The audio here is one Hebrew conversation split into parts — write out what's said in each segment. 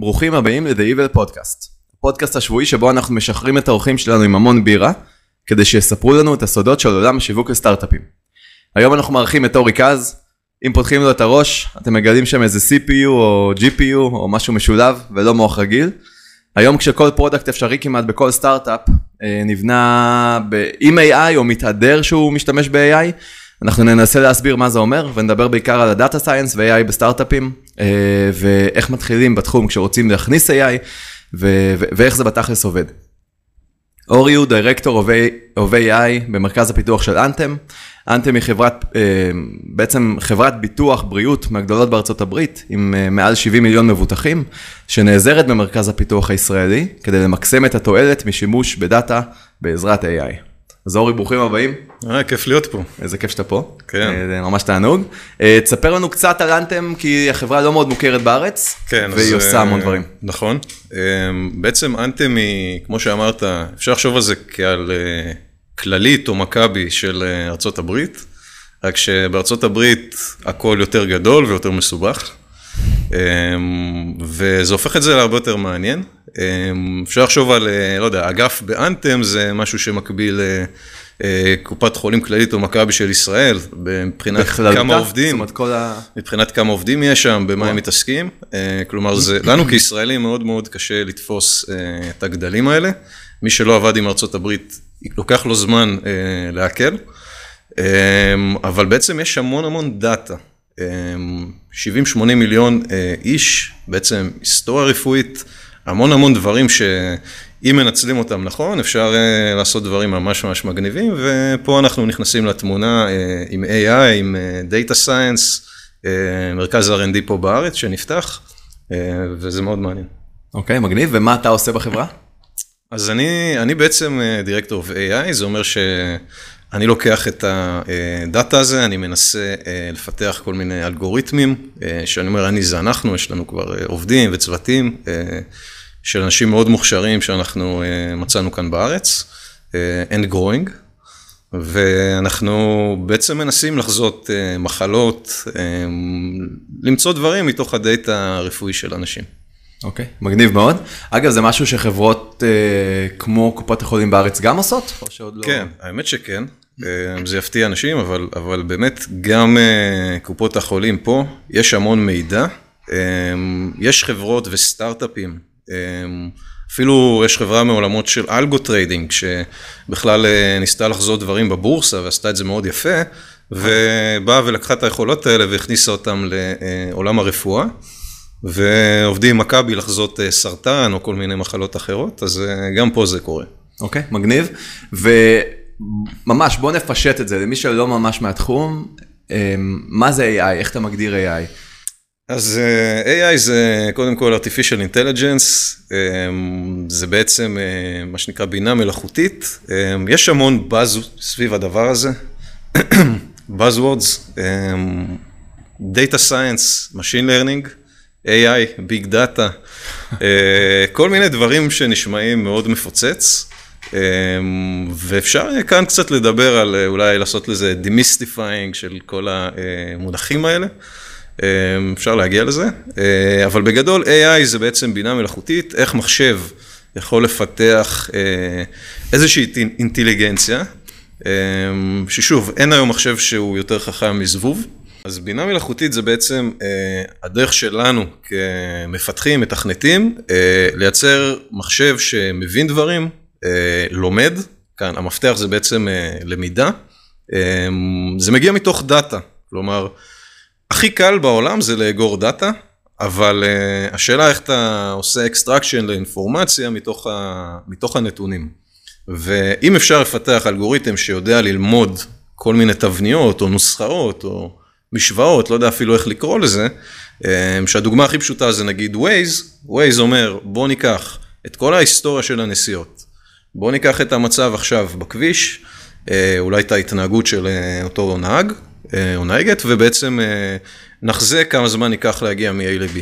ברוכים הבאים ל-The Evil Podcast, הפודקאסט השבועי שבו אנחנו משחררים את האורחים שלנו עם המון בירה, כדי שיספרו לנו את הסודות של עולם השיווק לסטארט-אפים. היום אנחנו מארחים את אורי קז, אם פותחים לו את הראש, אתם מגלים שם איזה CPU או GPU או משהו משולב ולא מוח רגיל. היום כשכל product אפשרי כמעט בכל סטארט-אפ אה, נבנה עם AI או מתהדר שהוא משתמש ב-AI, אנחנו ננסה להסביר מה זה אומר ונדבר בעיקר על ה data science ו-AI בסטארט-אפים אה, ואיך מתחילים בתחום כשרוצים להכניס AI ו- ו- ואיך זה בתכלס עובד. אורי הוא דירקטור of AI במרכז הפיתוח של אנטם. אנטם היא חברת, אה, בעצם חברת ביטוח בריאות מהגדולות בארצות הברית, עם אה, מעל 70 מיליון מבוטחים, שנעזרת במרכז הפיתוח הישראלי, כדי למקסם את התועלת משימוש בדאטה בעזרת AI. אז אורי, ברוכים הבאים, אה, כיף להיות פה. איזה כיף שאתה פה. כן. אה, זה ממש תענוג. אה, תספר לנו קצת על אנטם, כי החברה לא מאוד מוכרת בארץ, כן, והיא אז, עושה המון אה, דברים. נכון. בעצם אנטם היא, כמו שאמרת, אפשר לחשוב על זה כעל כללית או מכבי של ארצות הברית, רק שבארצות הברית הכל יותר גדול ויותר מסובך, וזה הופך את זה להרבה יותר מעניין. אה, אפשר לחשוב על, אה, לא יודע, אגף באנטם זה משהו שמקביל לקופת חולים כללית או מכבי של ישראל, מבחינת כמה עובדים. זאת אומרת, כל ה... מבחינת כמה עובדים יש שם, במה הם מתעסקים. אה, כלומר, זה, לנו כישראלים מאוד מאוד קשה לתפוס אה, את הגדלים האלה. מי שלא עבד עם ארצות הברית, לוקח לו זמן אה, לעכל. אה, אבל בעצם יש המון המון דאטה. אה, 70-80 מיליון אה, איש, בעצם היסטוריה רפואית, המון המון דברים שאם מנצלים אותם נכון, אפשר אה, לעשות דברים ממש ממש מגניבים, ופה אנחנו נכנסים לתמונה אה, עם AI, עם אה, Data Science, מרכז R&D פה בארץ שנפתח, וזה מאוד מעניין. אוקיי, מגניב, ומה אתה עושה בחברה? אז אני, אני בעצם דירקטור of AI, זה אומר שאני לוקח את הדאטה הזה, אני מנסה לפתח כל מיני אלגוריתמים, שאני אומר, אני זה אנחנו, יש לנו כבר עובדים וצוותים של אנשים מאוד מוכשרים שאנחנו אה, מצאנו כאן בארץ, אה, and growing, ואנחנו בעצם מנסים לחזות אה, מחלות, למצוא דברים מתוך הדאטה הרפואי של אנשים. אוקיי, מגניב מאוד. אגב, זה משהו שחברות אה, כמו קופות החולים בארץ גם עושות? או שעוד לא? כן, האמת שכן. זה יפתיע אנשים, אבל, אבל באמת גם אה, קופות החולים פה, יש המון מידע. אה, יש חברות וסטארט-אפים. אה, אפילו יש חברה מעולמות של algo trading, שבכלל אה, ניסתה לחזות דברים בבורסה ועשתה את זה מאוד יפה, ובאה ולקחה את היכולות האלה והכניסה אותם לעולם הרפואה. ועובדים עם מכבי לחזות אה, סרטן או כל מיני מחלות אחרות, אז אה, גם פה זה קורה. אוקיי, מגניב. וממש, בוא נפשט את זה למי שלא ממש מהתחום. אה, מה זה AI? איך אתה מגדיר AI? אז אה, AI זה קודם כל artificial intelligence, אה, זה בעצם אה, מה שנקרא בינה מלאכותית, יש המון באז סביב הדבר הזה, buzzwords, data science, machine learning, AI, big data, כל מיני דברים שנשמעים מאוד מפוצץ. ואפשר כאן קצת לדבר על אולי לעשות לזה demystifying של כל המונחים האלה. אפשר להגיע לזה, אבל בגדול AI זה בעצם בינה מלאכותית, איך מחשב יכול לפתח איזושהי אינטליגנציה, ששוב, אין היום מחשב שהוא יותר חכם מזבוב. אז בינה מלאכותית זה בעצם אה, הדרך שלנו כמפתחים, מתכנתים, אה, לייצר מחשב שמבין דברים, אה, לומד, כאן המפתח זה בעצם אה, למידה, אה, זה מגיע מתוך דאטה, כלומר, הכי קל בעולם זה לאגור דאטה, אבל אה, השאלה איך אתה עושה extraction לאינפורמציה מתוך, ה, מתוך הנתונים. ואם אפשר לפתח אלגוריתם שיודע ללמוד כל מיני תבניות או נוסחאות או משוואות, לא יודע אפילו איך לקרוא לזה, שהדוגמה הכי פשוטה זה נגיד Waze, Waze אומר בוא ניקח את כל ההיסטוריה של הנסיעות, בוא ניקח את המצב עכשיו בכביש, אולי את ההתנהגות של אותו נהג או נהגת, ובעצם נחזה כמה זמן ייקח להגיע מ-A ל-B.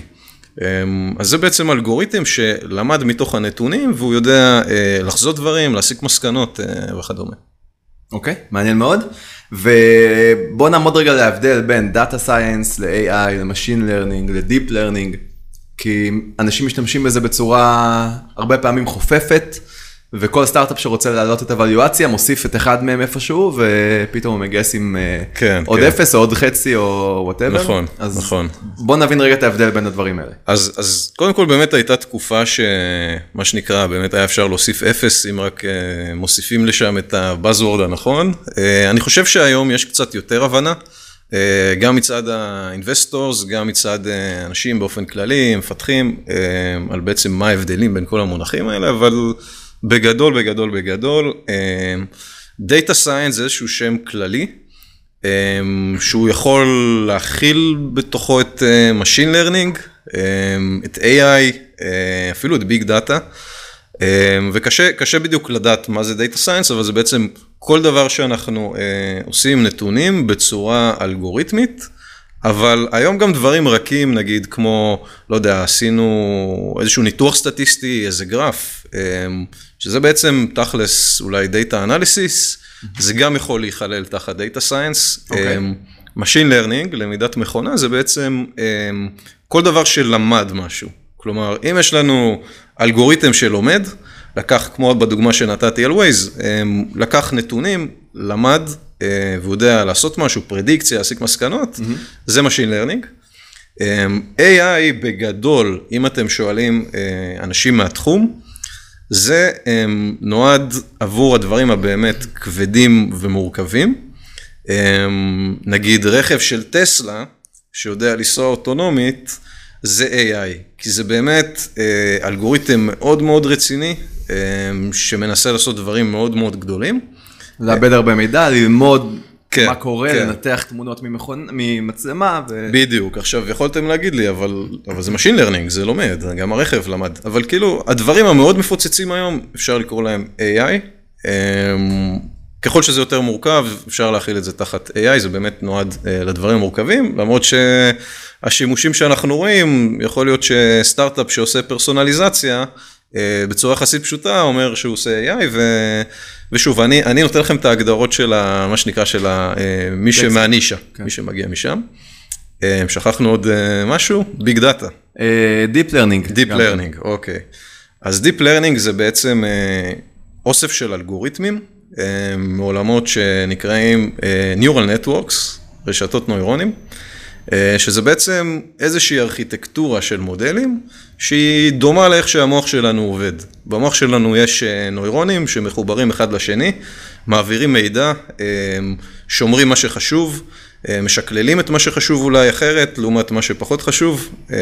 אז זה בעצם אלגוריתם שלמד מתוך הנתונים והוא יודע לחזות דברים, להסיק מסקנות וכדומה. אוקיי, okay, מעניין מאוד. ובוא נעמוד רגע להבדל בין Data Science ל-AI, ל-Machine Learning, ל-Deep Learning. כי אנשים משתמשים בזה בצורה הרבה פעמים חופפת, וכל סטארט-אפ שרוצה להעלות את הוואליואציה מוסיף את אחד מהם איפשהו, ופתאום הוא מגייס עם אה, כן, עוד כן. אפס או עוד חצי או whatever. נכון, אז נכון. בוא נבין רגע את ההבדל בין הדברים האלה. אז, אז קודם כל באמת הייתה תקופה שמה שנקרא באמת היה אפשר להוסיף אפס אם רק אה, מוסיפים לשם את ה buzzword הנכון. אה, אני חושב שהיום יש קצת יותר הבנה, אה, גם מצד ה investors, גם מצד אה, אנשים באופן כללי, מפתחים, אה, על בעצם מה ההבדלים בין כל המונחים האלה, אבל בגדול, בגדול, בגדול, data science זה איזשהו שם כללי. אמ, שהוא יכול להכיל בתוכו את אה, Machine Learning, אמ, את AI, אה, אפילו את Data, אמ, וקשה קשה בדיוק לדעת מה זה Data Science, אבל זה בעצם כל דבר שאנחנו אה, עושים נתונים בצורה אלגוריתמית. אבל היום גם דברים רכים, נגיד כמו, לא יודע, עשינו איזשהו ניתוח סטטיסטי, איזה גרף, שזה בעצם תכלס אולי Data Analysis, זה גם יכול להיכלל תחת Data Science. אוקיי. Machine Learning, למידת מכונה, זה בעצם כל דבר שלמד משהו. כלומר, אם יש לנו אלגוריתם שלומד, לקח, כמו בדוגמה שנתתי על Waze, לקח נתונים, למד, והוא יודע לעשות משהו, פרדיקציה, להסיק מסקנות, mm-hmm. זה Machine Learning. AI בגדול, אם אתם שואלים אנשים מהתחום, זה נועד עבור הדברים הבאמת כבדים ומורכבים. נגיד רכב של טסלה, שיודע לנסוע אוטונומית, זה AI, כי זה באמת אלגוריתם מאוד מאוד רציני, שמנסה לעשות דברים מאוד מאוד גדולים. לאבד הרבה מידע, ללמוד כן, מה קורה, כן. לנתח תמונות ממכון, ממצלמה. ו... בדיוק, עכשיו יכולתם להגיד לי, אבל, אבל זה Machine Learning, זה לומד, גם הרכב למד, אבל כאילו, הדברים המאוד מפוצצים היום, אפשר לקרוא להם AI. אמ, ככל שזה יותר מורכב, אפשר להכיל את זה תחת AI, זה באמת נועד אה, לדברים המורכבים, למרות שהשימושים שאנחנו רואים, יכול להיות שסטארט-אפ שעושה פרסונליזציה, בצורה יחסית פשוטה, אומר שהוא עושה AI, ו... ושוב, אני, אני נותן לכם את ההגדרות של ה, מה שנקרא של ה, אה, מי שמהנישה, כן. מי שמגיע משם. אה, שכחנו עוד אה, משהו? ביג דאטה. אה, Deep Learning. Deep גם. Learning, אוקיי. אז Deep Learning זה בעצם אה, אוסף של אלגוריתמים אה, מעולמות שנקראים אה, Neural Networks, רשתות נוירונים, אה, שזה בעצם איזושהי ארכיטקטורה של מודלים שהיא דומה לאיך שהמוח שלנו עובד. במוח שלנו יש אה, נוירונים שמחוברים אחד לשני, מעבירים מידע, אה, שומרים מה שחשוב, אה, משקללים את מה שחשוב אולי אחרת לעומת מה שפחות חשוב. אה,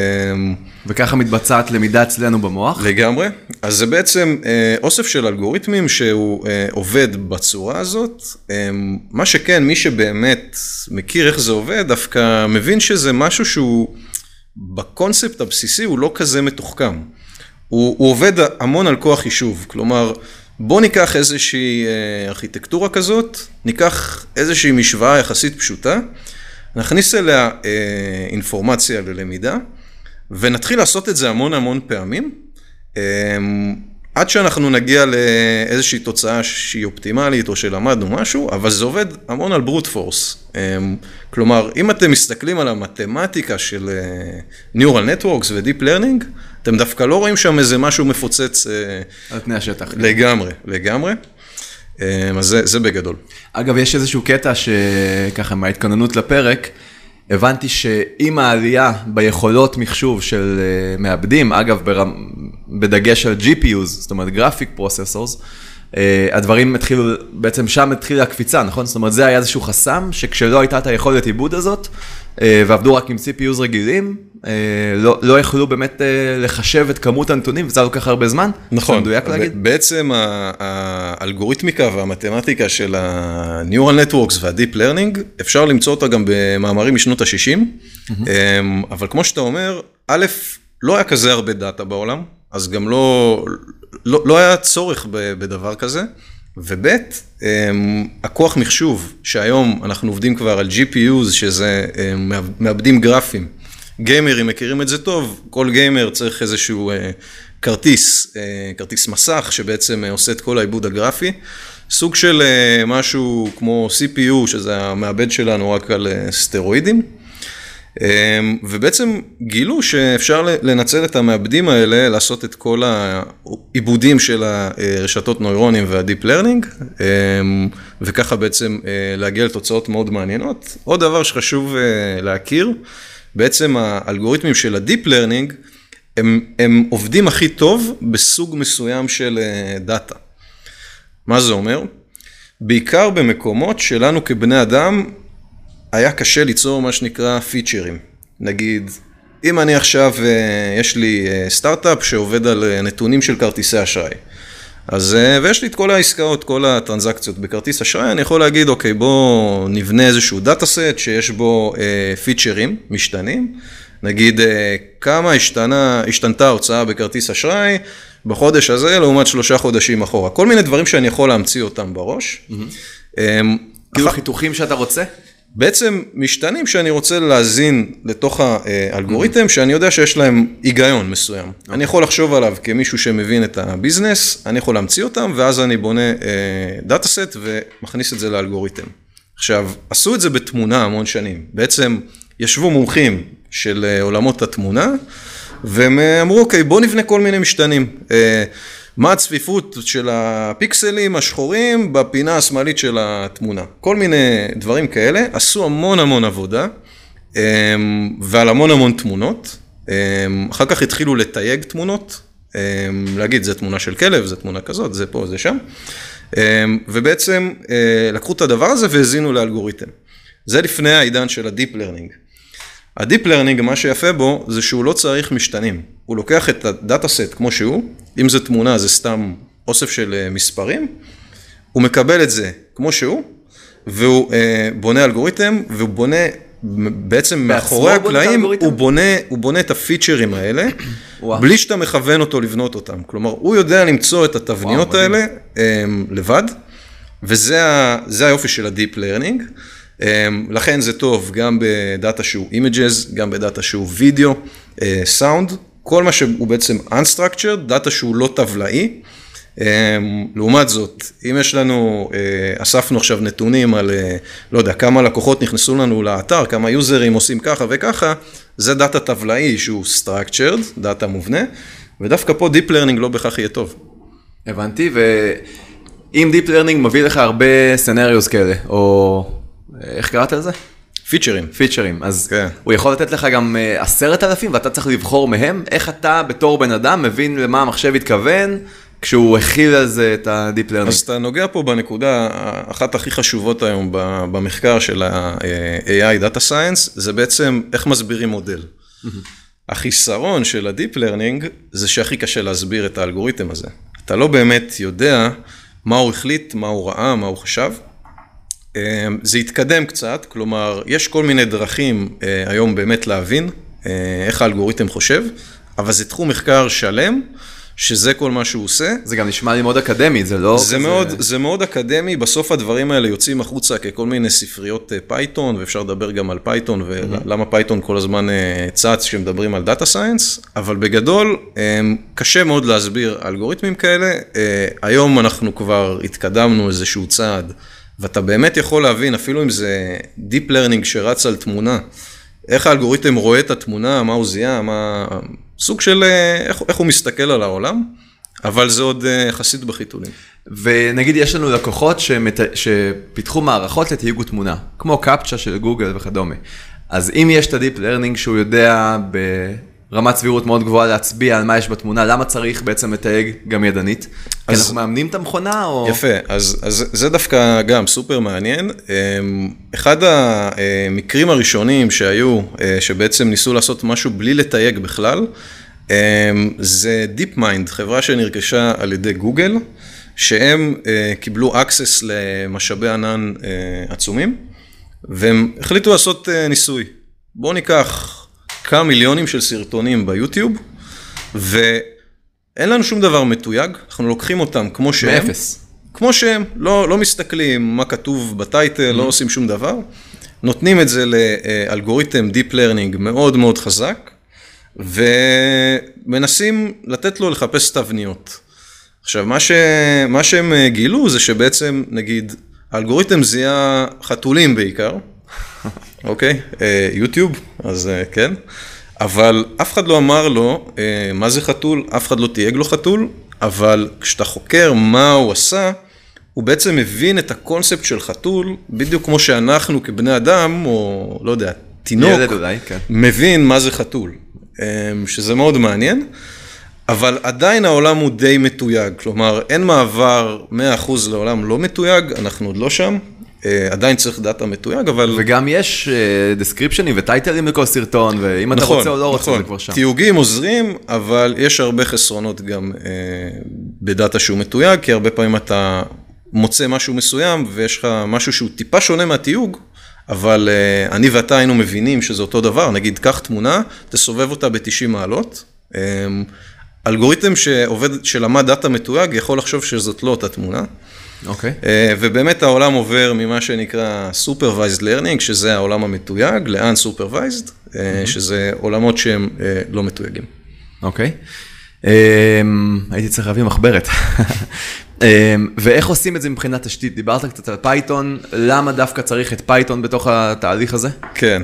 וככה מתבצעת למידה אצלנו במוח. לגמרי. אז זה בעצם אה, אוסף של אלגוריתמים שהוא אה, עובד בצורה הזאת. אה, מה שכן, מי שבאמת מכיר איך זה עובד, דווקא מבין שזה משהו שהוא בקונספט הבסיסי הוא לא כזה מתוחכם. הוא, הוא עובד המון על כוח חישוב, כלומר, בוא ניקח איזושהי אה, ארכיטקטורה כזאת, ניקח איזושהי משוואה יחסית פשוטה, נכניס אליה אה, אינפורמציה ללמידה, ונתחיל לעשות את זה המון המון פעמים, אה, עד שאנחנו נגיע לאיזושהי תוצאה שהיא אופטימלית או שלמדנו משהו, אבל זה עובד המון על ברוט פורס. כלומר, אם אתם מסתכלים על המתמטיקה של Neural Networks ו-Deep Learning, אתם דווקא לא רואים שם איזה משהו מפוצץ אה, על פני השטח. לגמרי, לגמרי. אה, אז זה, זה בגדול. אגב, יש איזשהו קטע שככה מההתכוננות לפרק, הבנתי שעם העלייה ביכולות מחשוב של אה, מעבדים, אגב, ברמ... בדגש על GPUs, זאת אומרת graphic processors, הדברים התחילו, בעצם שם התחילה הקפיצה, נכון? זאת אומרת, זה היה איזשהו חסם, שכשלא הייתה את היכולת עיבוד הזאת, ועבדו רק עם CPUs רגילים, לא, לא יכלו באמת אה, לחשב את כמות הנתונים, וזה כך הרבה זמן. נכון, מדויק להגיד? בעצם האלגוריתמיקה והמתמטיקה של ה-Neural Networks וה-Deep Learning, אפשר למצוא אותה גם במאמרים משנות ה-60, אבל כמו שאתה אומר, א', לא היה כזה הרבה דאטה בעולם, אז גם לא, לא, לא היה צורך בדבר כזה, וב', הכוח מחשוב, שהיום אנחנו עובדים כבר על GPUs, שזה אמ, מעבדים גרפים. גיימרים מכירים את זה טוב, כל גיימר צריך איזשהו אה, כרטיס, אה, כרטיס מסך שבעצם אה, עושה את כל העיבוד הגרפי. סוג של אה, משהו כמו CPU, שזה המעבד שלנו רק על אה, סטרואידים. אמ, ובעצם גילו שאפשר לנצל את המעבדים האלה, לעשות את כל העיבודים של הרשתות נוירונים וה deep learning, אמ, וככה בעצם אה, להגיע לתוצאות מאוד מעניינות. עוד דבר שחשוב אה, להכיר, בעצם האלגוריתמים של ה deep learning, הם, הם עובדים הכי טוב בסוג מסוים של אה, דאטה. מה זה אומר? בעיקר במקומות שלנו כבני אדם היה קשה ליצור מה שנקרא פיצ'רים. נגיד, אם אני עכשיו, אה, יש לי אה, סטארט-אפ שעובד על אה, נתונים של כרטיסי אשראי. אז, ויש לי את כל העסקאות, כל הטרנזקציות בכרטיס אשראי, אני יכול להגיד, אוקיי, בואו נבנה איזשהו data set שיש בו אה, פיצ'רים משתנים. נגיד, אה, כמה השתנה, השתנתה ההוצאה בכרטיס אשראי בחודש הזה לעומת שלושה חודשים אחורה. כל מיני דברים שאני יכול להמציא אותם בראש. Mm-hmm. כאילו חיתוכים שאתה רוצה? בעצם משתנים שאני רוצה להזין לתוך האלגוריתם, שאני יודע שיש להם היגיון מסוים. Okay. אני יכול לחשוב עליו כמישהו שמבין את הביזנס, אני יכול להמציא אותם, ואז אני בונה data set ומכניס את זה לאלגוריתם. עכשיו, עשו את זה בתמונה המון שנים. בעצם ישבו מומחים של עולמות התמונה, והם אמרו, אוקיי, בואו נבנה כל מיני משתנים. מה הצפיפות של הפיקסלים השחורים בפינה השמאלית של התמונה. כל מיני דברים כאלה, עשו המון המון עבודה אמ, ועל המון המון תמונות. אמ, אחר כך התחילו לתייג תמונות, אמ, להגיד זה תמונה של כלב, זה תמונה כזאת, זה פה, זה שם. ובעצם אה, לקחו את הדבר הזה והזינו לאלגוריתם. זה לפני העידן של ה-deep learning. ה-deep learning, מה שיפה בו, זה שהוא לא צריך משתנים. הוא לוקח את הדאטה סט כמו שהוא, אם זה תמונה זה סתם אוסף של אה, מספרים, הוא מקבל את זה כמו שהוא, והוא אה, בונה אלגוריתם, והוא בונה, בעצם מאחורי הקלעים, הוא בונה, הוא בונה את הפיצ'רים האלה, בלי שאתה מכוון אותו לבנות אותם. כלומר, הוא יודע למצוא את התבניות וואו, האלה אה, לבד, וזה היופי של ה-deep learning. אמ, לכן זה טוב גם בדאטה שהוא images, גם בדאטה שהוא וידאו, סאונד, כל מה שהוא בעצם unstructured, דאטה שהוא לא טבלאי. אמ, לעומת זאת, אם יש לנו, אה, אספנו עכשיו נתונים על, אה, לא יודע, כמה לקוחות נכנסו לנו לאתר, כמה יוזרים עושים ככה וככה, זה דאטה טבלאי שהוא structured, דאטה מובנה, ודווקא פה Deep Learning לא בהכרח יהיה טוב. הבנתי, ואם Deep Learning מביא לך הרבה סנריוס כאלה, או איך קראת לזה? פיצ'רים. פיצ'רים, אז כן. הוא יכול לתת לך גם אה, עשרת אלפים ואתה צריך לבחור מהם, איך אתה בתור בן אדם מבין למה המחשב התכוון כשהוא הכיל על זה את ה-Deep Learning. אז אתה נוגע פה בנקודה, אחת הכי חשובות היום במחקר של ה-AI Data Science, זה בעצם איך מסבירים מודל. החיסרון של ה-Deep Learning זה שהכי קשה להסביר את האלגוריתם הזה. אתה לא באמת יודע מה הוא החליט, מה הוא ראה, מה הוא חשב. אמ, זה התקדם קצת, כלומר, יש כל מיני דרכים אה, היום באמת להבין אה, איך האלגוריתם חושב, אבל זה תחום מחקר שלם. שזה כל מה שהוא עושה. זה גם נשמע לי מאוד אקדמי, זה לא... זה, כזה... מאוד, זה מאוד אקדמי, בסוף הדברים האלה יוצאים החוצה ככל מיני ספריות פייתון, אה, ואפשר לדבר גם על פייתון, ולמה פייתון כל הזמן צץ כשמדברים על דאטה סיינס, אבל בגדול, קשה מאוד להסביר אלגוריתמים כאלה. היום אנחנו כבר התקדמנו איזשהו צעד. ואתה באמת יכול להבין, אפילו אם זה Deep Learning שרץ על תמונה, איך האלגוריתם רואה את התמונה, מה הוא זיהה, מה... סוג של איך, איך הוא מסתכל על העולם, אבל זה עוד אה, יחסית בחיתולים. ונגיד יש לנו לקוחות שמת... שפיתחו מערכות לתהיגו תמונה, כמו קפצ'ה של גוגל וכדומה. אז אם יש את ה-Deep Learning שהוא יודע ב... רמת סבירות מאוד גבוהה להצביע על מה יש בתמונה, למה צריך בעצם לתייג גם ידנית? כי אנחנו מאמנים את המכונה או... יפה, אז, אז זה דווקא גם סופר מעניין. אמ, אחד המקרים הראשונים שהיו, אה, שבעצם ניסו לעשות משהו בלי לתייג בכלל, אמ, זה DeepMind, חברה שנרכשה על ידי גוגל, שהם אה, קיבלו access למשאבי ענן אה, עצומים, והם החליטו לעשות ניסוי. בואו ניקח כמה מיליונים של סרטונים ביוטיוב, ואין לנו שום דבר מתויג, אנחנו לוקחים אותם כמו שהם. מאפס. כמו שהם, לא, לא מסתכלים מה כתוב בטייטל, לא mm-hmm. לא עושים שום דבר. נותנים את זה לאלגוריתם Deep Learning מאוד מאוד חזק, ומנסים לתת לו לחפש תבניות. עכשיו, מה, ש... מה שהם גילו זה שבעצם, נגיד, האלגוריתם זיהה חתולים בעיקר, אוקיי? אה, יוטיוב, אז אה, כן. אבל אף אחד לא אמר לו אה, מה זה חתול, אף אחד לא תייג לו חתול, אבל כשאתה חוקר מה הוא עשה, הוא בעצם מבין את הקונספט של חתול, בדיוק כמו שאנחנו כבני אדם, או לא יודע, תינוק, ילד אולי, כן. מבין מה זה חתול, שזה מאוד מעניין. אבל עדיין העולם הוא די מתויג, כלומר אין מעבר 100% לעולם לא מתויג, אנחנו עוד לא שם, עדיין צריך דאטה מתויג, אבל... וגם יש דסקריפשנים וטייטלים לכל סרטון, ואם אתה נכון, רוצה או לא רוצה, נכון. זה כבר שם. תיוגים עוזרים, אבל יש הרבה חסרונות גם אה, בדאטה שהוא מתויג, כי הרבה פעמים אתה מוצא משהו מסוים ויש לך משהו שהוא טיפה שונה מהתיוג, אבל אה, אני ואתה היינו מבינים שזה אותו דבר, נגיד קח תמונה, תסובב אותה ב-90 מעלות. אה, אלגוריתם שעובד, שלמד דאטה מתויג יכול לחשוב שזאת לא אותה תמונה. אוקיי. אה, ובאמת העולם עובר ממה שנקרא Supervised Learning, שזה העולם המתויג, ל-Unsupervised, אה, שזה עולמות שהם אה, לא מתויגים. אוקיי. אמ, הייתי צריך להביא מחברת. אמ, ואיך עושים את זה מבחינת תשתית? דיברת קצת על פייתון, למה דווקא צריך את פייתון בתוך התהליך הזה? כן.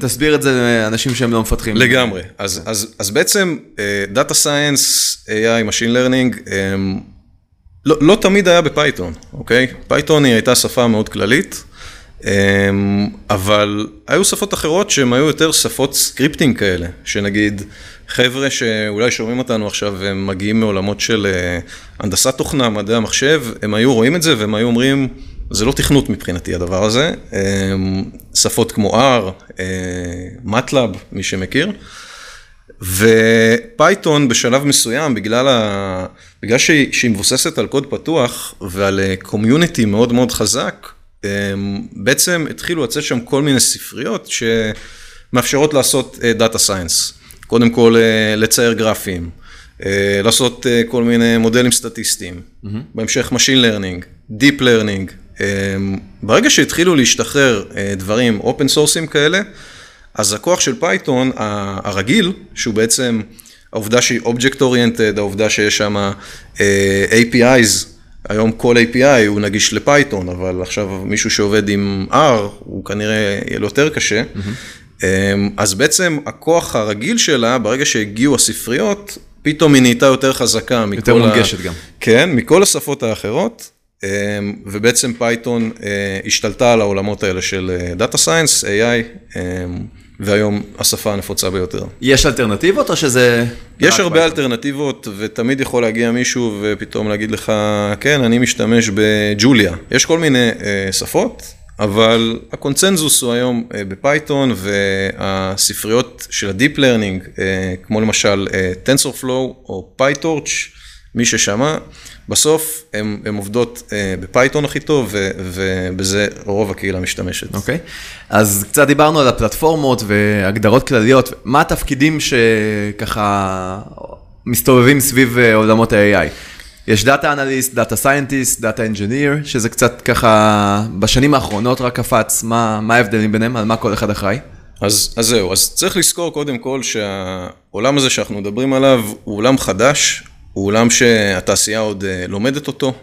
תסביר את זה לאנשים שהם לא מפתחים. לגמרי. אז, אז, אז בעצם Data Science, AI, Machine Learning, הם, לא, לא תמיד היה בפייתון, אוקיי? פייתון היא הייתה שפה מאוד כללית, הם, אבל היו שפות אחרות שהן היו יותר שפות scripting כאלה, שנגיד חבר'ה שאולי שומעים אותנו עכשיו והם מגיעים מעולמות של אה, הנדסת תוכנה, מדעי המחשב, הם היו רואים את זה והם היו אומרים, זה לא תכנות מבחינתי הדבר הזה, הם, שפות כמו R, מטלאב, מי שמכיר. ופייתון בשלב מסוים, בגלל, ה... בגלל שהיא, שהיא מבוססת על קוד פתוח ועל community מאוד מאוד חזק, בעצם התחילו לצאת שם כל מיני ספריות שמאפשרות לעשות data science. קודם כל אה, לצייר גרפים, אה, לעשות אה, כל מיני מודלים סטטיסטיים, mm-hmm. בהמשך Machine Learning, Deep Learning. ברגע שהתחילו להשתחרר דברים אופן סורסים כאלה, אז הכוח של פייתון הרגיל, שהוא בעצם העובדה שהיא Object Oriented, העובדה שיש שם APIs, היום כל API הוא נגיש לפייתון, אבל עכשיו מישהו שעובד עם R, הוא כנראה יהיה לו יותר קשה. Mm-hmm. אז בעצם הכוח הרגיל שלה, ברגע שהגיעו הספריות, פתאום היא נהייתה יותר חזקה. יותר מונגשת ה... גם. כן, מכל השפות האחרות. ובעצם פייתון השתלטה על העולמות האלה של Data Science, AI, והיום השפה הנפוצה ביותר. יש אלטרנטיבות או שזה... יש הרבה אלטרנטיבות, ותמיד יכול להגיע מישהו ופתאום להגיד לך, כן, אני משתמש בג'וליה. יש כל מיני שפות, אבל הקונצנזוס הוא היום בפייתון, והספריות של ה-Deep Learning, כמו למשל TensorFlow או PyTorch, מי ששמע, בסוף הן עובדות אה, בפייתון הכי טוב, ו, ובזה רוב הקהילה משתמשת. אוקיי, okay. אז קצת דיברנו על הפלטפורמות והגדרות כלליות, מה התפקידים שככה מסתובבים סביב עולמות ה-AI? יש data analyst, data scientist, data engineer, שזה קצת ככה בשנים האחרונות רק קפץ, מה, מה ההבדלים ביניהם, על מה כל אחד אחראי? אז, אז זהו, אז צריך לזכור קודם כל שהעולם הזה שאנחנו מדברים עליו הוא עולם חדש, הוא עולם שהתעשייה עוד לומדת אותו.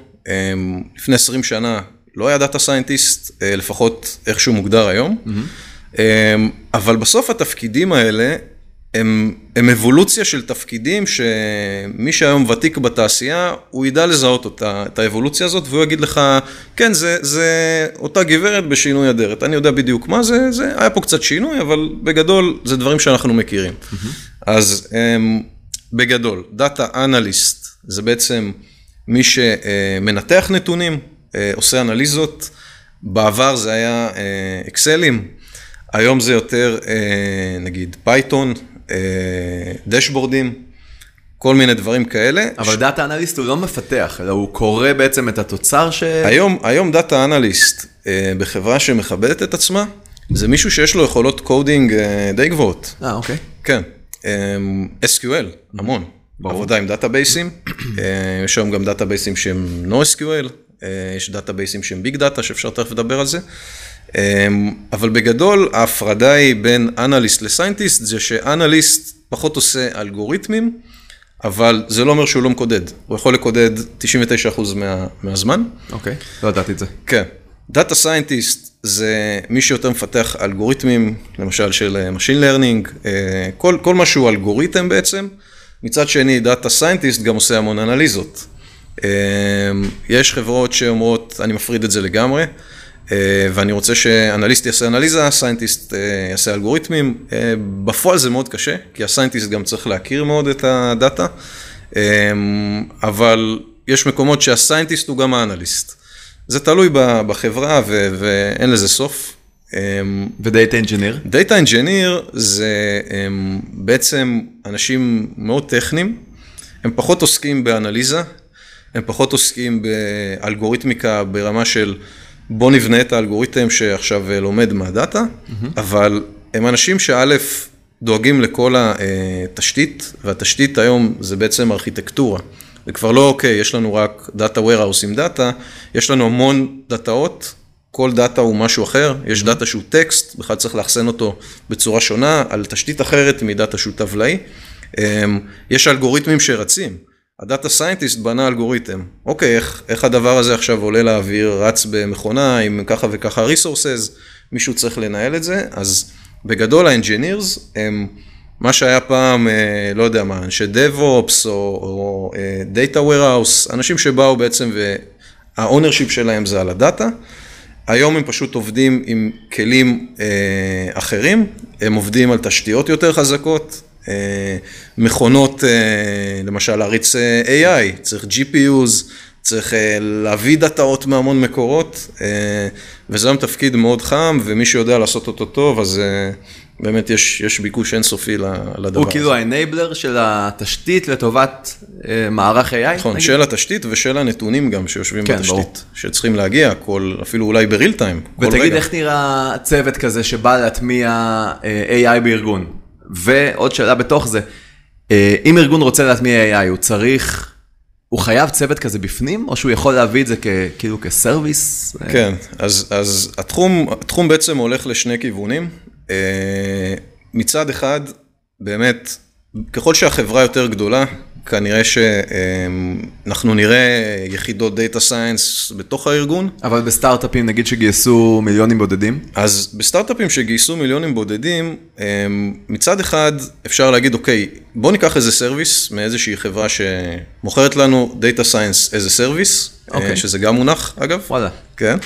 לפני 20 שנה לא היה data scientist, לפחות איך שהוא מוגדר היום, mm-hmm. אבל בסוף התפקידים האלה הם, הם אבולוציה של תפקידים שמי שהיום ותיק בתעשייה, הוא ידע לזהות אותה, את האבולוציה הזאת, והוא יגיד לך, כן, זה, זה אותה גברת בשינוי אדרת. אני יודע בדיוק מה זה, זה היה פה קצת שינוי, אבל בגדול זה דברים שאנחנו מכירים. Mm-hmm. אז בגדול, data analyst זה בעצם מי שמנתח נתונים, עושה אנליזות, בעבר זה היה אקסלים, היום זה יותר נגיד פייתון, דשבורדים, כל מיני דברים כאלה. אבל data analyst הוא לא מפתח, אלא הוא קורא בעצם את התוצר ש... היום, היום data analyst בחברה שמכבדת את עצמה, זה מישהו שיש לו יכולות coding די גבוהות. אה, אוקיי. כן. SQL, המון. ברור. עבודה עם database־ים, יש היום גם database־ים שהם no-SQL, יש דאטאבייסים שהם big data, שאפשר תכף לדבר על זה. אבל בגדול, ההפרדה היא בין אנליסט ל scientist, זה שאנליסט פחות עושה אלגוריתמים, אבל זה לא אומר שהוא לא מקודד. הוא יכול לקודד 99% מה, מהזמן. אוקיי, לא ידעתי את זה. כן. data scientist זה מי שיותר מפתח אלגוריתמים, למשל של אה, Machine Learning, אה, כל, כל מה שהוא אלגוריתם בעצם. מצד שני, Data Scientist גם עושה המון אנליזות. אה, יש חברות שאומרות, אני מפריד את זה לגמרי, ואני רוצה שאנליסט יעשה אנליזה, scientist יעשה אלגוריתמים. בפועל זה מאוד קשה, כי ה scientist גם צריך להכיר מאוד את ה data, אבל יש מקומות שה scientist הוא גם האנליסט. זה תלוי בחברה ו- ואין לזה סוף. ו data engineer? data engineer זה הם, בעצם אנשים מאוד טכניים, הם פחות עוסקים באנליזה, הם פחות עוסקים באלגוריתמיקה ברמה של בוא נבנה את האלגוריתם שעכשיו לומד מה data, mm-hmm. אבל הם אנשים שא' דואגים לכל התשתית, והתשתית היום זה בעצם ארכיטקטורה. זה כבר לא אוקיי, יש לנו רק data warehouse עם data, יש לנו המון data־ות, כל data הוא משהו אחר, יש data mm-hmm. שהוא טקסט, בכלל צריך לאחסן אותו בצורה שונה, על תשתית אחרת מ data שהוא טבלאי. אמ, יש אלגוריתמים שרצים, ה data scientist בנה אלגוריתם, אוקיי, איך, איך הדבר הזה עכשיו עולה לאוויר, רץ במכונה עם ככה וככה resources, מישהו צריך לנהל את זה, אז בגדול ה engineers הם... מה שהיה פעם, אה, לא יודע מה, אנשי DevOps או, או אה, Data Warehouse, אנשים שבאו בעצם והאונרשיפ שלהם זה על הדאטה. היום הם פשוט עובדים עם כלים אה, אחרים, הם עובדים על תשתיות יותר חזקות, אה, מכונות, אה, למשל להריץ אה, AI, צריך GPUs, צריך אה, להביא דאטאות מהמון מקורות, אה, וזה היום תפקיד מאוד חם, ומי שיודע לעשות אותו טוב, אז... אה, באמת יש, יש ביקוש אינסופי לדבר הוא כאילו האנבלר של התשתית לטובת אה, מערך AI? נכון, של התשתית ושל הנתונים גם שיושבים כן, בתשתית, ברור. שצריכים להגיע, כל, אפילו אולי בריל טיים. ותגיד איך נראה צוות כזה שבא להטמיע אה, AI בארגון? ועוד שאלה בתוך זה, אה, אם ארגון רוצה להטמיע AI, הוא צריך... הוא חייב צוות כזה בפנים, או שהוא יכול להביא את זה כ, כאילו כסרוויס? כן, אז, אז התחום, התחום בעצם הולך לשני כיוונים. אה, מצד אחד, באמת, ככל שהחברה יותר גדולה, כנראה שאנחנו נראה יחידות data science בתוך הארגון. אבל בסטארט-אפים נגיד שגייסו מיליונים בודדים? אז בסטארט-אפים שגייסו מיליונים בודדים, מצד אחד אפשר להגיד, אוקיי, בוא ניקח איזה service מאיזושהי חברה שמוכרת לנו data science as a service. שזה גם מונח אגב. וואלה. כן.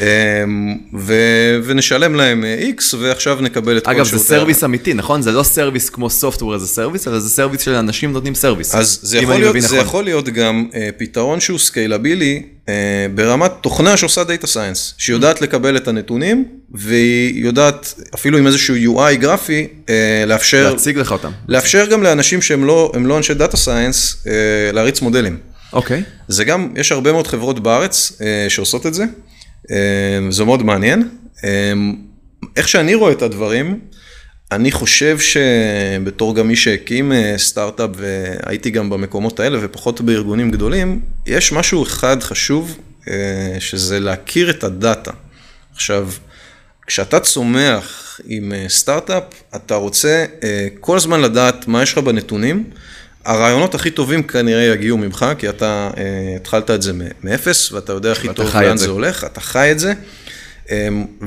אמ, ו- ונשלם להם X, ועכשיו נקבל את אגב, כל שירותי... אגב, זה service אמיתי, נכון? זה לא service כמו software as a service, אלא זה service של אנשים נותנים service. אז זה יכול, להיות, זה נכון. יכול להיות גם uh, פתרון שהוא scalable־י uh, ברמת תוכנה שעושה data science, שיודעת mm-hmm. לקבל את הנתונים, והיא יודעת, אפילו עם איזשהו UI גרפי, uh, לאפשר... להציג לך אותם. לאפשר גם לאנשים שהם לא, לא אנשי data science, uh, להריץ מודלים. אוקיי. Okay. זה גם, יש הרבה מאוד חברות בארץ uh, שעושות את זה. אמ, זה מאוד מעניין. אמ, איך שאני רואה את הדברים, אני חושב שבתור גם מי שהקים אה, סטארט-אפ והייתי גם במקומות האלה ופחות בארגונים גדולים, יש משהו אחד חשוב, אה, שזה להכיר את הדאטה. עכשיו, כשאתה צומח עם אה, סטארט-אפ, אתה רוצה כל הזמן לדעת מה יש לך בנתונים. הרעיונות הכי טובים כנראה יגיעו ממך, כי אתה uh, התחלת את זה מאפס, ואתה יודע הכי טוב לאן זה הולך, אתה חי את זה. Um,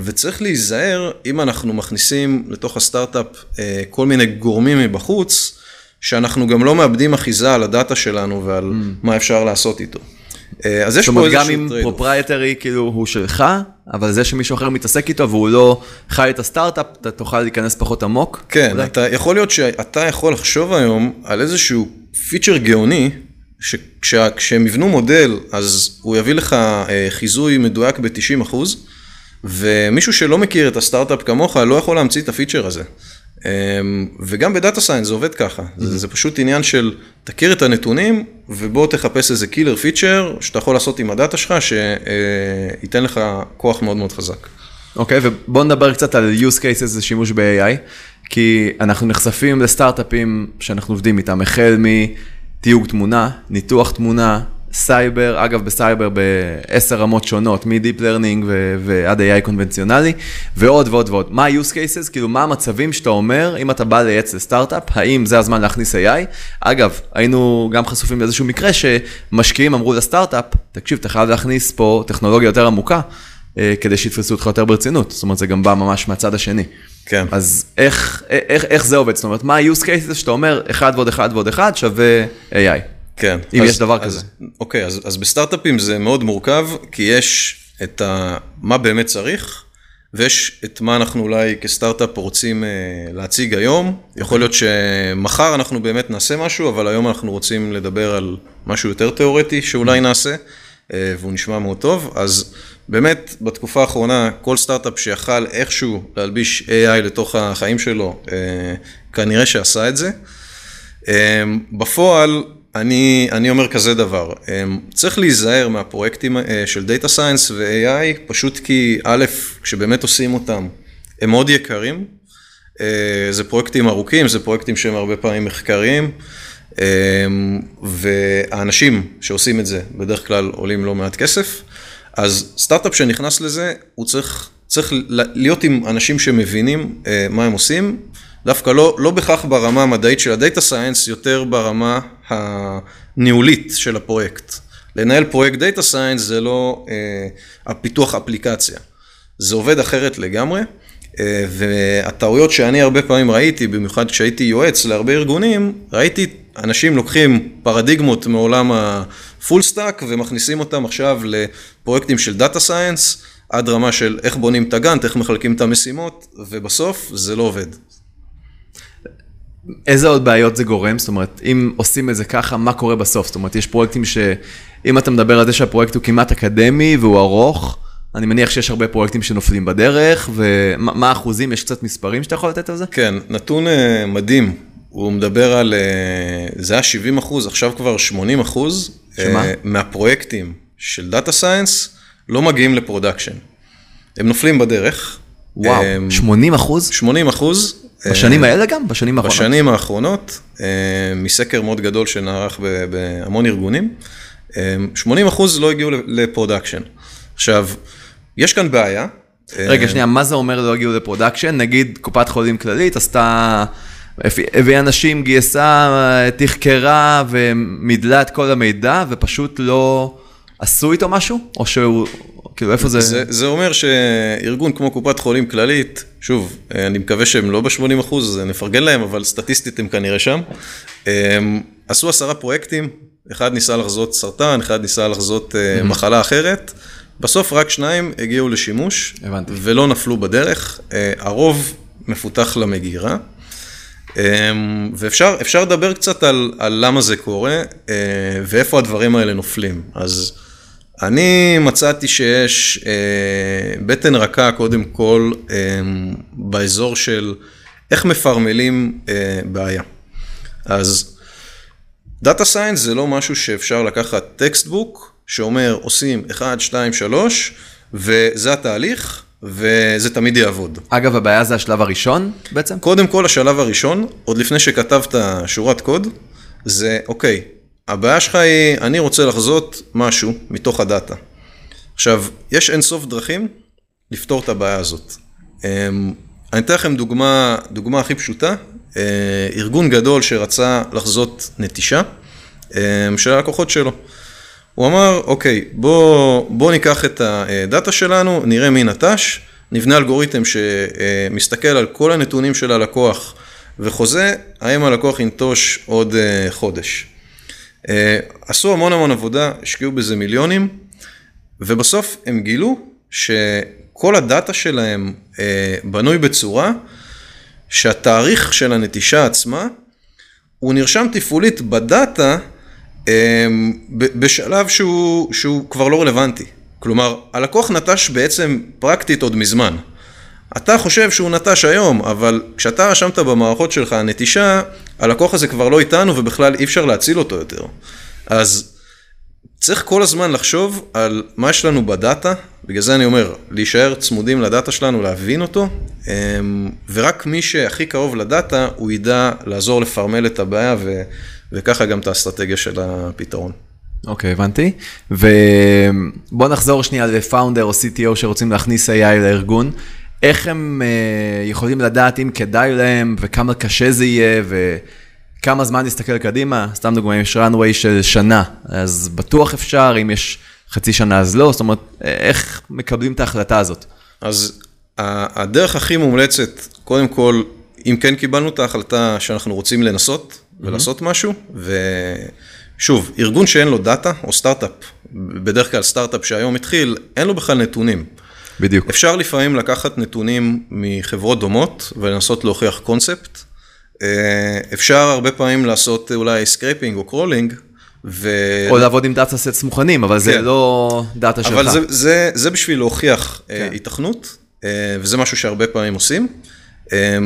וצריך להיזהר אם אנחנו מכניסים לתוך הסטארט-אפ uh, כל מיני גורמים מבחוץ, שאנחנו גם לא מאבדים אחיזה על ה data שלנו ועל mm. מה אפשר לעשות איתו. אה, אז יש פה איזשהו trade. זאת אומרת, גם אם proprietary כאילו הוא שלך, אבל זה שמישהו אחר מתעסק איתו והוא לא חי את הסטארט-אפ, אתה תוכל להיכנס פחות עמוק. כן, אולי? אתה יכול להיות שאתה יכול לחשוב היום על איזשהו feature גאוני, שכשהם יבנו מודל, אז הוא יביא לך אה, חיזוי מדויק ב-90 ומישהו שלא מכיר את הסטארט-אפ כמוך לא יכול להמציא את ה feature הזה. אמ, וגם ב data science זה עובד ככה, mm-hmm. זה, זה פשוט עניין של תכיר את הנתונים ובוא תחפש איזה killer feature שאתה יכול לעשות עם ה data שלך שייתן לך כוח מאוד מאוד חזק. אוקיי, okay, ובוא נדבר קצת על use cases לשימוש ב-AI, כי אנחנו נחשפים לסטארט-אפים שאנחנו עובדים איתם, החל מתיוג תמונה, ניתוח תמונה, סייבר, אגב בסייבר בעשר רמות שונות, מ-Deep Learning ועד AI קונבנציונלי, ועוד ועוד ועוד. מה ה-use cases? כאילו מה המצבים שאתה אומר, אם אתה בא לייעץ לסטארט-אפ, האם זה הזמן להכניס AI? אגב, היינו גם חשופים לאיזשהו מקרה שמשקיעים אמרו לסטארט-אפ, תקשיב, אתה חייב להכניס פה טכנולוגיה יותר עמוקה. אה, כדי שיתפסו אותך יותר ברצינות. זאת אומרת, זה גם בא ממש מהצד השני. כן. אז איך, איך, איך זה עובד? זאת אומרת, מה ה-use cases שאתה אומר, 1 ועוד 1 ועוד 1 שווה AI? כן. אם אז, יש דבר אז, כזה. אוקיי, אז, אז בסטארט-אפים זה מאוד מורכב, כי יש את ה, מה באמת צריך, ויש את מה אנחנו אולי כסטארט-אפ רוצים אה, להציג היום. יכול להיות שמחר אנחנו באמת נעשה משהו, אבל היום אנחנו רוצים לדבר על משהו יותר תיאורטי שאולי נעשה, אה, והוא נשמע מאוד טוב. אז באמת, בתקופה האחרונה, כל סטארט-אפ שיכל איכשהו להלביש AI לתוך החיים שלו, אה, כנראה שעשה את זה. אמ, בפועל, אני, אני אומר כזה דבר, אמ, צריך להיזהר מהפרויקטים אה, של Data Science ו-AI, פשוט כי א', כשבאמת עושים אותם, הם מאוד יקרים, אה, זה פרויקטים ארוכים, זה פרויקטים שהם הרבה פעמים מחקריים, אמ, והאנשים שעושים את זה בדרך כלל עולים לא מעט כסף, אז סטארט-אפ שנכנס לזה, הוא צריך, צריך להיות עם אנשים שמבינים אה, מה הם עושים, דווקא לא, לא בכך ברמה המדעית של ה data science, יותר ברמה הניהולית של הפרויקט. לנהל פרויקט data science זה לא אה, כפיתוח אפליקציה, זה עובד אחרת לגמרי. אה, והטעויות שאני הרבה פעמים ראיתי, במיוחד כשהייתי יועץ להרבה ארגונים, ראיתי אנשים לוקחים פרדיגמות מעולם ה full stack ומכניסים אותם עכשיו לפרויקטים של data science, עד רמה של איך בונים את ה Gantt, איך מחלקים את המשימות, ובסוף זה לא עובד. איזה עוד בעיות זה גורם? זאת אומרת, אם עושים את זה ככה, מה קורה בסוף? זאת אומרת, יש פרויקטים שאם אתה מדבר על זה שהפרויקט הוא כמעט אקדמי והוא ארוך, אני מניח שיש הרבה פרויקטים שנופלים בדרך, ומה האחוזים? יש קצת מספרים שאתה יכול לתת על זה? כן, נתון uh, מדהים. הוא מדבר על, uh, זה היה 70 אחוז, עכשיו כבר 80 אחוז. שמה? Uh, מהפרויקטים של data science לא מגיעים ל production. הם נופלים בדרך. וואו, um, 80 אחוז? 80 אחוז. בשנים האלה גם? בשנים האחרונות? בשנים האחרונות, מסקר מאוד גדול שנערך בהמון ארגונים, 80 אחוז לא הגיעו ל production. עכשיו, יש כאן בעיה. רגע, שנייה, מה זה אומר לא הגיעו ל production? נגיד קופת חולים כללית עשתה, הביאה אנשים, גייסה, תחקרה ומידלה את כל המידע ופשוט לא עשו איתו משהו? או שהוא, כאילו איפה זה... זה, זה אומר שארגון כמו קופת חולים כללית, שוב, אני מקווה שהם לא ב-80 אחוז, נפרגן להם, אבל סטטיסטית הם כנראה שם. הם עשו עשרה פרויקטים, אחד ניסה לחזות סרטן, אחד ניסה לחזות mm-hmm. מחלה אחרת. בסוף רק שניים הגיעו לשימוש, הבנתי. ולא נפלו בדרך. הרוב מפותח למגירה. ואפשר לדבר קצת על, על למה זה קורה ואיפה הדברים האלה נופלים. אז אני מצאתי שיש אה, בטן רכה קודם כל אה, באזור של איך מפרמלים אה, בעיה. אז data science זה לא משהו שאפשר לקחת textbook שאומר עושים 1, 2, 3 וזה התהליך וזה תמיד יעבוד. אגב, הבעיה זה השלב הראשון בעצם? קודם כל השלב הראשון, עוד לפני שכתבת שורת קוד, זה אוקיי, הבעיה שלך היא, אני רוצה לחזות משהו מתוך הדאטה. עכשיו, יש אינסוף דרכים לפתור את הבעיה הזאת. אמ, אני אתן לכם דוגמה, דוגמה הכי פשוטה, אה, ארגון גדול שרצה לחזות נטישה אמ, של הלקוחות שלו. הוא אמר, אוקיי, בוא, בוא ניקח את הדאטה שלנו, נראה מי נטש, נבנה אלגוריתם שמסתכל על כל הנתונים של הלקוח וחוזה, האם הלקוח ינטוש עוד אה, חודש. אה, עשו המון המון עבודה, השקיעו בזה מיליונים, ובסוף הם גילו שכל הדאטה שלהם אה, בנוי בצורה שהתאריך של הנטישה עצמה, הוא נרשם תפעולית בדאטה אה, בשלב שהוא, שהוא כבר לא רלוונטי. כלומר, הלקוח נטש בעצם פרקטית עוד מזמן. אתה חושב שהוא נטש היום, אבל כשאתה רשמת במערכות שלך נטישה, הלקוח הזה כבר לא איתנו ובכלל אי אפשר להציל אותו יותר. אז צריך כל הזמן לחשוב על מה יש לנו בדאטה, בגלל זה אני אומר, להישאר צמודים לדאטה שלנו, להבין אותו, אמ, ורק מי שהכי קרוב לדאטה, הוא ידע לעזור לפרמל את הבעיה ו, וככה גם את האסטרטגיה של הפתרון. אוקיי, okay, הבנתי. ובוא נחזור שנייה לפאונדר או CTO שרוצים להכניס AI לארגון. איך הם uh, יכולים לדעת אם כדאי להם וכמה קשה זה יהיה וכמה זמן להסתכל קדימה? סתם דוגמא, אם יש runway של שנה, אז בטוח אפשר, אם יש חצי שנה אז לא, זאת אומרת, איך מקבלים את ההחלטה הזאת? אז הדרך הכי מומלצת, קודם כל, אם כן קיבלנו את ההחלטה שאנחנו רוצים לנסות ולעשות משהו, ושוב, ארגון שאין לו דאטה, או סטארט-אפ, בדרך כלל סטארט-אפ שהיום התחיל, אין לו בכלל נתונים. בדיוק. אפשר לפעמים לקחת נתונים מחברות דומות ולנסות להוכיח קונספט. אה, אפשר הרבה פעמים לעשות אולי scraping או crawling. ו... או לעבוד עם data sets מוכנים, אבל זה כן. לא דאטה שלך. אבל זה, זה, זה בשביל להוכיח כן. כן. היתכנות, אה, וזה משהו שהרבה פעמים עושים. אה,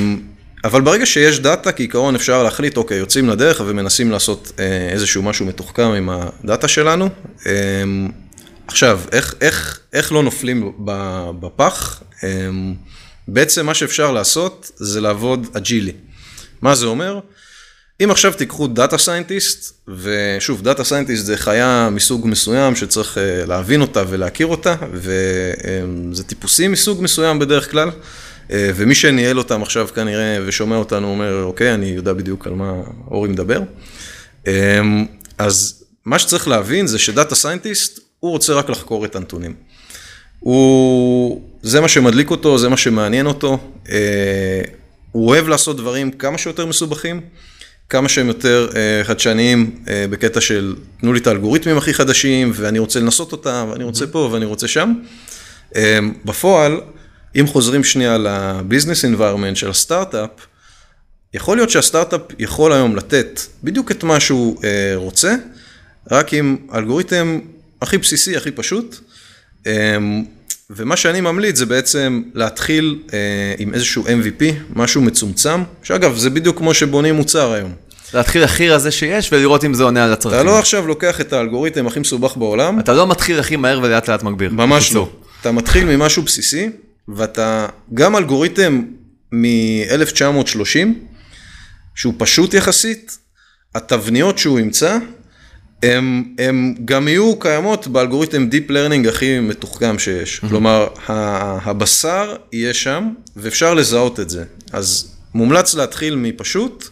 אבל ברגע שיש דאטה, כעיקרון אפשר להחליט, אוקיי, יוצאים לדרך ומנסים לעשות אה, איזשהו משהו מתוחכם עם הדאטה שלנו. עכשיו, איך, איך, איך לא נופלים בפח? בעצם מה שאפשר לעשות זה לעבוד אג'ילי. מה זה אומר? אם עכשיו תיקחו data scientist, ושוב, data scientist זה חיה מסוג מסוים שצריך להבין אותה ולהכיר אותה, וזה טיפוסים מסוג מסוים בדרך כלל, ומי שניהל אותם עכשיו כנראה ושומע אותנו אומר, אוקיי, אני יודע בדיוק על מה אורי מדבר. אז מה שצריך להבין זה ש data scientist, הוא רוצה רק לחקור את הנתונים. הוא, זה מה שמדליק אותו, זה מה שמעניין אותו. הוא אוהב לעשות דברים כמה שיותר מסובכים. כמה שהם יותר uh, חדשניים uh, בקטע של תנו לי את האלגוריתמים הכי חדשים ואני רוצה לנסות אותם ואני רוצה פה ואני רוצה שם. בפועל, אם חוזרים שנייה לביזנס environment של הסטארט-אפ, יכול להיות שהסטארט-אפ יכול היום לתת בדיוק את מה שהוא רוצה, רק עם אלגוריתם הכי בסיסי, הכי פשוט. Um, ומה שאני ממליץ זה בעצם להתחיל אה, עם איזשהו MVP, משהו מצומצם, שאגב, זה בדיוק כמו שבונים מוצר היום. להתחיל הכי רזה שיש ולראות אם זה עונה על הצרכים. אתה לא עכשיו לוקח את האלגוריתם הכי מסובך בעולם. אתה לא מתחיל הכי מהר ולאט לאט מגביר. ממש לא. אתה מתחיל ממשהו בסיסי, ואתה, גם אלגוריתם מ-1930, שהוא פשוט יחסית, התבניות שהוא ימצא, הם, הם גם יהיו קיימות באלגוריתם Deep Learning הכי מתוחכם שיש. Mm-hmm. כלומר, הבשר יהיה שם, ואפשר לזהות את זה. אז מומלץ להתחיל מפשוט,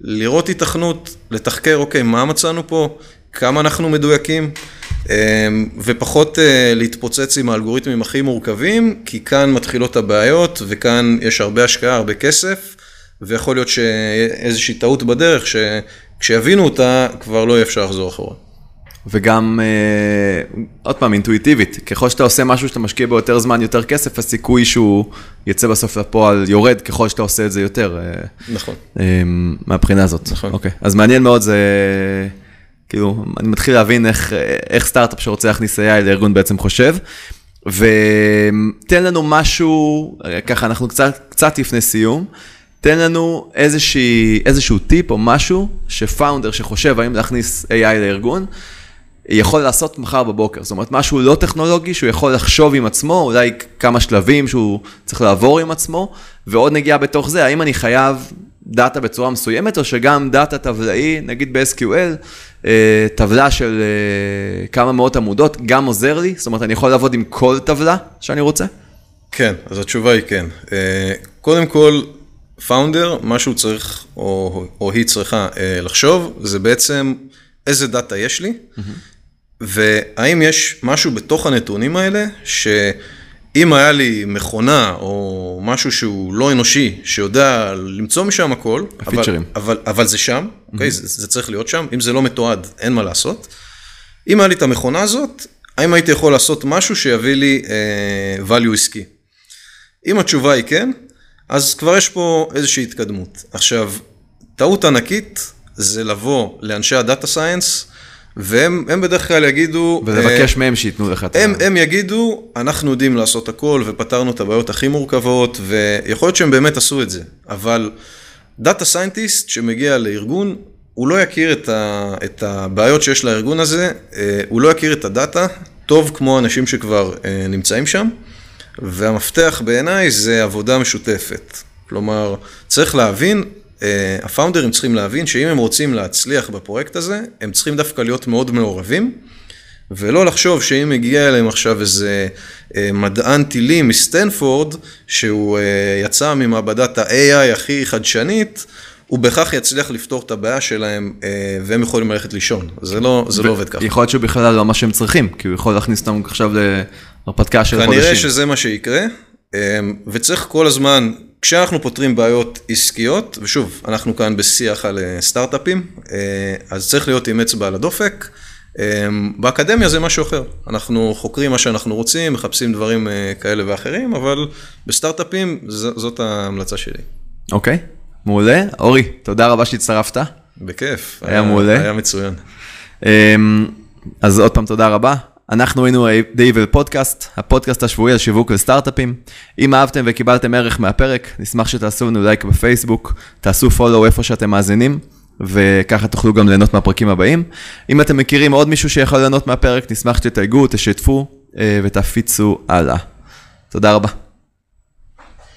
לראות התכנות, לתחקר, אוקיי, מה מצאנו פה, כמה אנחנו מדויקים, ופחות להתפוצץ עם האלגוריתמים הכי מורכבים, כי כאן מתחילות הבעיות, וכאן יש הרבה השקעה, הרבה כסף, ויכול להיות שאיזושהי טעות בדרך, ש... כשיבינו אותה, כבר לא יהיה אפשר לחזור אחורה. וגם, אה, עוד פעם, אינטואיטיבית, ככל שאתה עושה משהו שאתה משקיע בו יותר זמן, יותר כסף, הסיכוי שהוא יצא בסוף לפועל יורד ככל שאתה עושה את זה יותר. אה, נכון. אה, מהבחינה הזאת. נכון. אוקיי, אז מעניין מאוד, זה, כאילו, אני מתחיל להבין איך, איך סטארט-אפ שרוצה להכניס AI לארגון בעצם חושב. ותן לנו משהו, ככה, אנחנו קצת, קצת לפני סיום. תן לנו איזושהי, איזשהו טיפ או משהו ש founder שחושב האם להכניס AI לארגון, יכול לעשות מחר בבוקר. זאת אומרת, משהו לא טכנולוגי שהוא יכול לחשוב עם עצמו, אולי כמה שלבים שהוא צריך לעבור עם עצמו, ועוד נגיעה בתוך זה, האם אני חייב דאטה בצורה מסוימת, או שגם דאטה טבלאי, נגיד ב-SQL, טבלה של כמה מאות עמודות, גם עוזר לי? זאת אומרת, אני יכול לעבוד עם כל טבלה שאני רוצה? כן, אז התשובה היא כן. קודם כל, פאונדר, מה שהוא צריך, או, או היא צריכה אה, לחשוב, זה בעצם איזה דאטה יש לי, mm-hmm. והאם יש משהו בתוך הנתונים האלה, שאם היה לי מכונה, או משהו שהוא לא אנושי, שיודע למצוא משם הכל, אבל, אבל, אבל זה שם, mm-hmm. אוקיי? זה, זה צריך להיות שם, אם זה לא מתועד, אין מה לעשות. אם היה לי את המכונה הזאת, האם הייתי יכול לעשות משהו שיביא לי אה, value עסקי? אם התשובה היא כן, אז כבר יש פה איזושהי התקדמות. עכשיו, טעות ענקית זה לבוא לאנשי ה data science, והם בדרך כלל יגידו... ולבקש uh, מהם שייתנו לך את ה... הם, הם יגידו, אנחנו יודעים לעשות הכל ופתרנו את הבעיות הכי מורכבות, ויכול להיות שהם באמת עשו את זה, אבל data scientist שמגיע לארגון, הוא לא יכיר את, ה, את הבעיות שיש לארגון הזה, uh, הוא לא יכיר את הדאטה טוב כמו אנשים שכבר uh, נמצאים שם. והמפתח בעיניי זה עבודה משותפת. כלומר, צריך להבין, הפאונדרים צריכים להבין שאם הם רוצים להצליח בפרויקט הזה, הם צריכים דווקא להיות מאוד מעורבים, ולא לחשוב שאם מגיע אליהם עכשיו איזה מדען טילים מסטנפורד, שהוא יצא ממעבדת ה-AI הכי חדשנית, הוא בהכרח יצליח לפתור את הבעיה שלהם, אה, והם יכולים ללכת לישון. זה לא, זה לא עובד ככה. יכול להיות שהוא בכלל לא מה שהם צריכים, כי הוא יכול להכניס אותם עכשיו להרפתקה של חודשים. כנראה שזה מה שיקרה, אה, וצריך כל הזמן, כשאנחנו פותרים בעיות עסקיות, ושוב, אנחנו כאן בשיח על אה, סטארט-אפים, אז צריך להיות עם אצבע על הדופק. באקדמיה זה משהו אחר, אנחנו חוקרים מה שאנחנו רוצים, מחפשים דברים כאלה ואחרים, אבל בסטארט-אפים זאת ההמלצה שלי. אוקיי. Okay. מעולה. אורי, תודה רבה שהצטרפת. בכיף. היה, היה מעולה. היה מצוין. אמ, אז עוד פעם תודה רבה. אנחנו היינו דייבל פודקאסט, הפודקאסט השבועי על שיווק וסטארט-אפים. אם אהבתם וקיבלתם ערך מהפרק, נשמח שתעשו לנו לייק בפייסבוק, תעשו פולו איפה שאתם מאזינים, וככה תוכלו גם ליהנות מהפרקים הבאים. אם אתם מכירים עוד מישהו שיכול ליהנות מהפרק, נשמח שתתייגו, תשתפו אה, ותפיצו הלאה. תודה רבה.